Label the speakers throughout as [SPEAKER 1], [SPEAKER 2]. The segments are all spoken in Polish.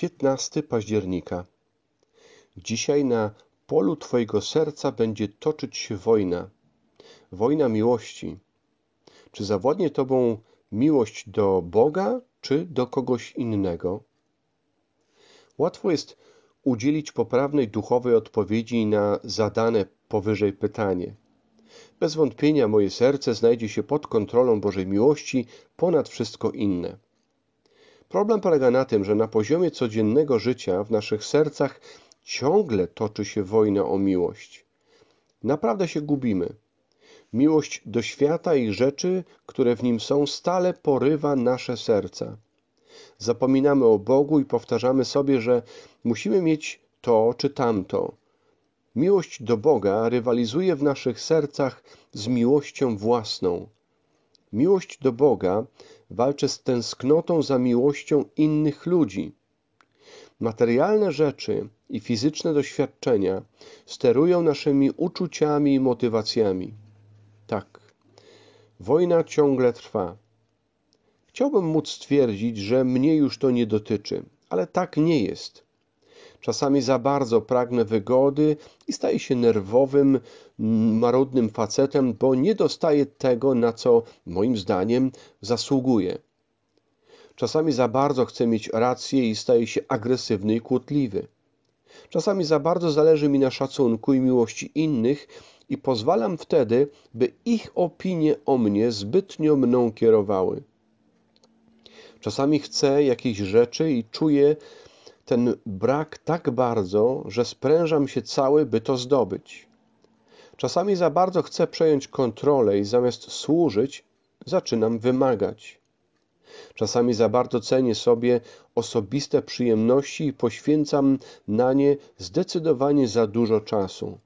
[SPEAKER 1] 15 października. Dzisiaj na polu Twojego serca będzie toczyć się wojna. Wojna miłości. Czy zawodnie Tobą miłość do Boga, czy do kogoś innego? Łatwo jest udzielić poprawnej duchowej odpowiedzi na zadane powyżej pytanie. Bez wątpienia moje serce znajdzie się pod kontrolą Bożej miłości ponad wszystko inne. Problem polega na tym, że na poziomie codziennego życia w naszych sercach ciągle toczy się wojna o miłość. Naprawdę się gubimy. Miłość do świata i rzeczy, które w nim są, stale porywa nasze serca. Zapominamy o Bogu i powtarzamy sobie, że musimy mieć to czy tamto. Miłość do Boga rywalizuje w naszych sercach z miłością własną. Miłość do Boga walczy z tęsknotą za miłością innych ludzi. Materialne rzeczy i fizyczne doświadczenia sterują naszymi uczuciami i motywacjami. Tak, wojna ciągle trwa. Chciałbym móc stwierdzić, że mnie już to nie dotyczy, ale tak nie jest. Czasami za bardzo pragnę wygody i staję się nerwowym, marudnym facetem, bo nie dostaję tego, na co moim zdaniem zasługuję. Czasami za bardzo chcę mieć rację i staję się agresywny i kłótliwy. Czasami za bardzo zależy mi na szacunku i miłości innych i pozwalam wtedy, by ich opinie o mnie zbytnio mną kierowały. Czasami chcę jakiejś rzeczy i czuję ten brak tak bardzo, że sprężam się cały, by to zdobyć. Czasami za bardzo chcę przejąć kontrolę i zamiast służyć, zaczynam wymagać. Czasami za bardzo cenię sobie osobiste przyjemności i poświęcam na nie zdecydowanie za dużo czasu.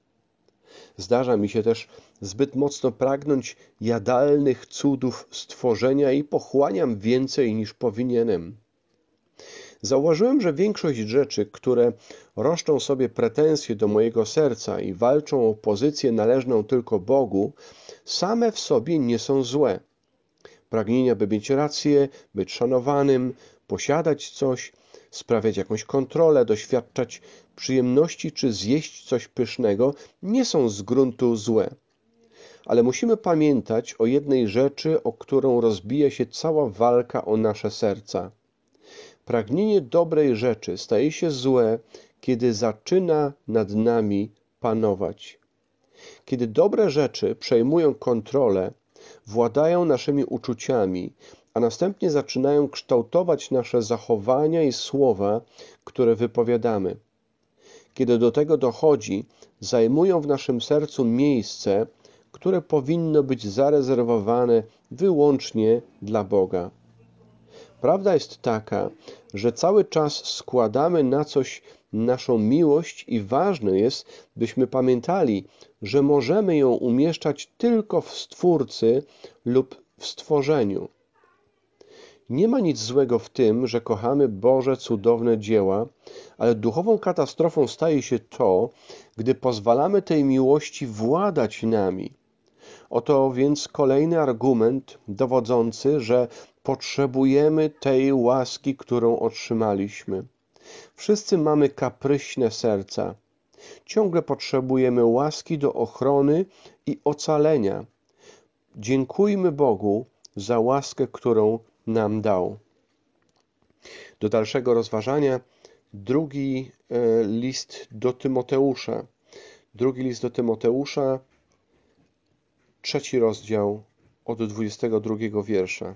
[SPEAKER 1] Zdarza mi się też zbyt mocno pragnąć jadalnych cudów stworzenia i pochłaniam więcej niż powinienem. Zauważyłem, że większość rzeczy, które roszczą sobie pretensje do mojego serca i walczą o pozycję należną tylko Bogu, same w sobie nie są złe. Pragnienia, by mieć rację, być szanowanym, posiadać coś, sprawiać jakąś kontrolę, doświadczać przyjemności czy zjeść coś pysznego, nie są z gruntu złe. Ale musimy pamiętać o jednej rzeczy, o którą rozbija się cała walka o nasze serca. Pragnienie dobrej rzeczy staje się złe, kiedy zaczyna nad nami panować. Kiedy dobre rzeczy przejmują kontrolę, władają naszymi uczuciami, a następnie zaczynają kształtować nasze zachowania i słowa, które wypowiadamy. Kiedy do tego dochodzi, zajmują w naszym sercu miejsce, które powinno być zarezerwowane wyłącznie dla Boga. Prawda jest taka, że cały czas składamy na coś naszą miłość i ważne jest, byśmy pamiętali, że możemy ją umieszczać tylko w Stwórcy lub w stworzeniu. Nie ma nic złego w tym, że kochamy Boże cudowne dzieła, ale duchową katastrofą staje się to, gdy pozwalamy tej miłości władać nami. Oto więc kolejny argument dowodzący, że potrzebujemy tej łaski, którą otrzymaliśmy. Wszyscy mamy kapryśne serca. Ciągle potrzebujemy łaski do ochrony i ocalenia. Dziękujmy Bogu za łaskę, którą nam dał. Do dalszego rozważania drugi e, list do Tymoteusza. Drugi list do Tymoteusza, trzeci rozdział od 22 wiersza.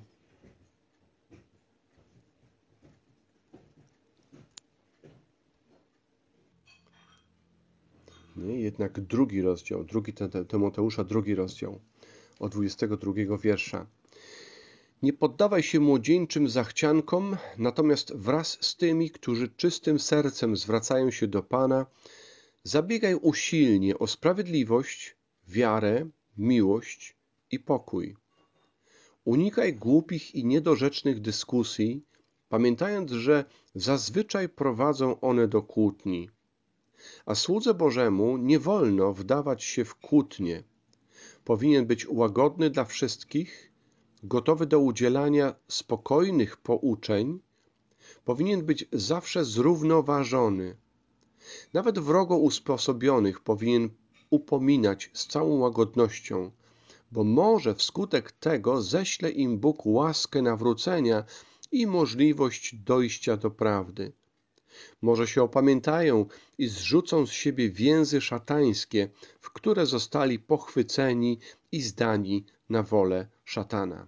[SPEAKER 1] Jednak drugi rozdział, drugi Tymoteusza, drugi rozdział od 22 wiersza. Nie poddawaj się młodzieńczym zachciankom, natomiast wraz z tymi, którzy czystym sercem zwracają się do Pana, zabiegaj usilnie o sprawiedliwość, wiarę, miłość i pokój. Unikaj głupich i niedorzecznych dyskusji, pamiętając, że zazwyczaj prowadzą one do kłótni. A słudze Bożemu nie wolno wdawać się w kłótnie. Powinien być łagodny dla wszystkich, gotowy do udzielania spokojnych pouczeń, powinien być zawsze zrównoważony. Nawet wrogo usposobionych powinien upominać z całą łagodnością, bo może wskutek tego ześle im Bóg łaskę nawrócenia i możliwość dojścia do prawdy. Może się opamiętają i zrzucą z siebie więzy szatańskie, w które zostali pochwyceni i zdani na wolę szatana.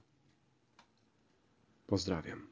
[SPEAKER 1] Pozdrawiam.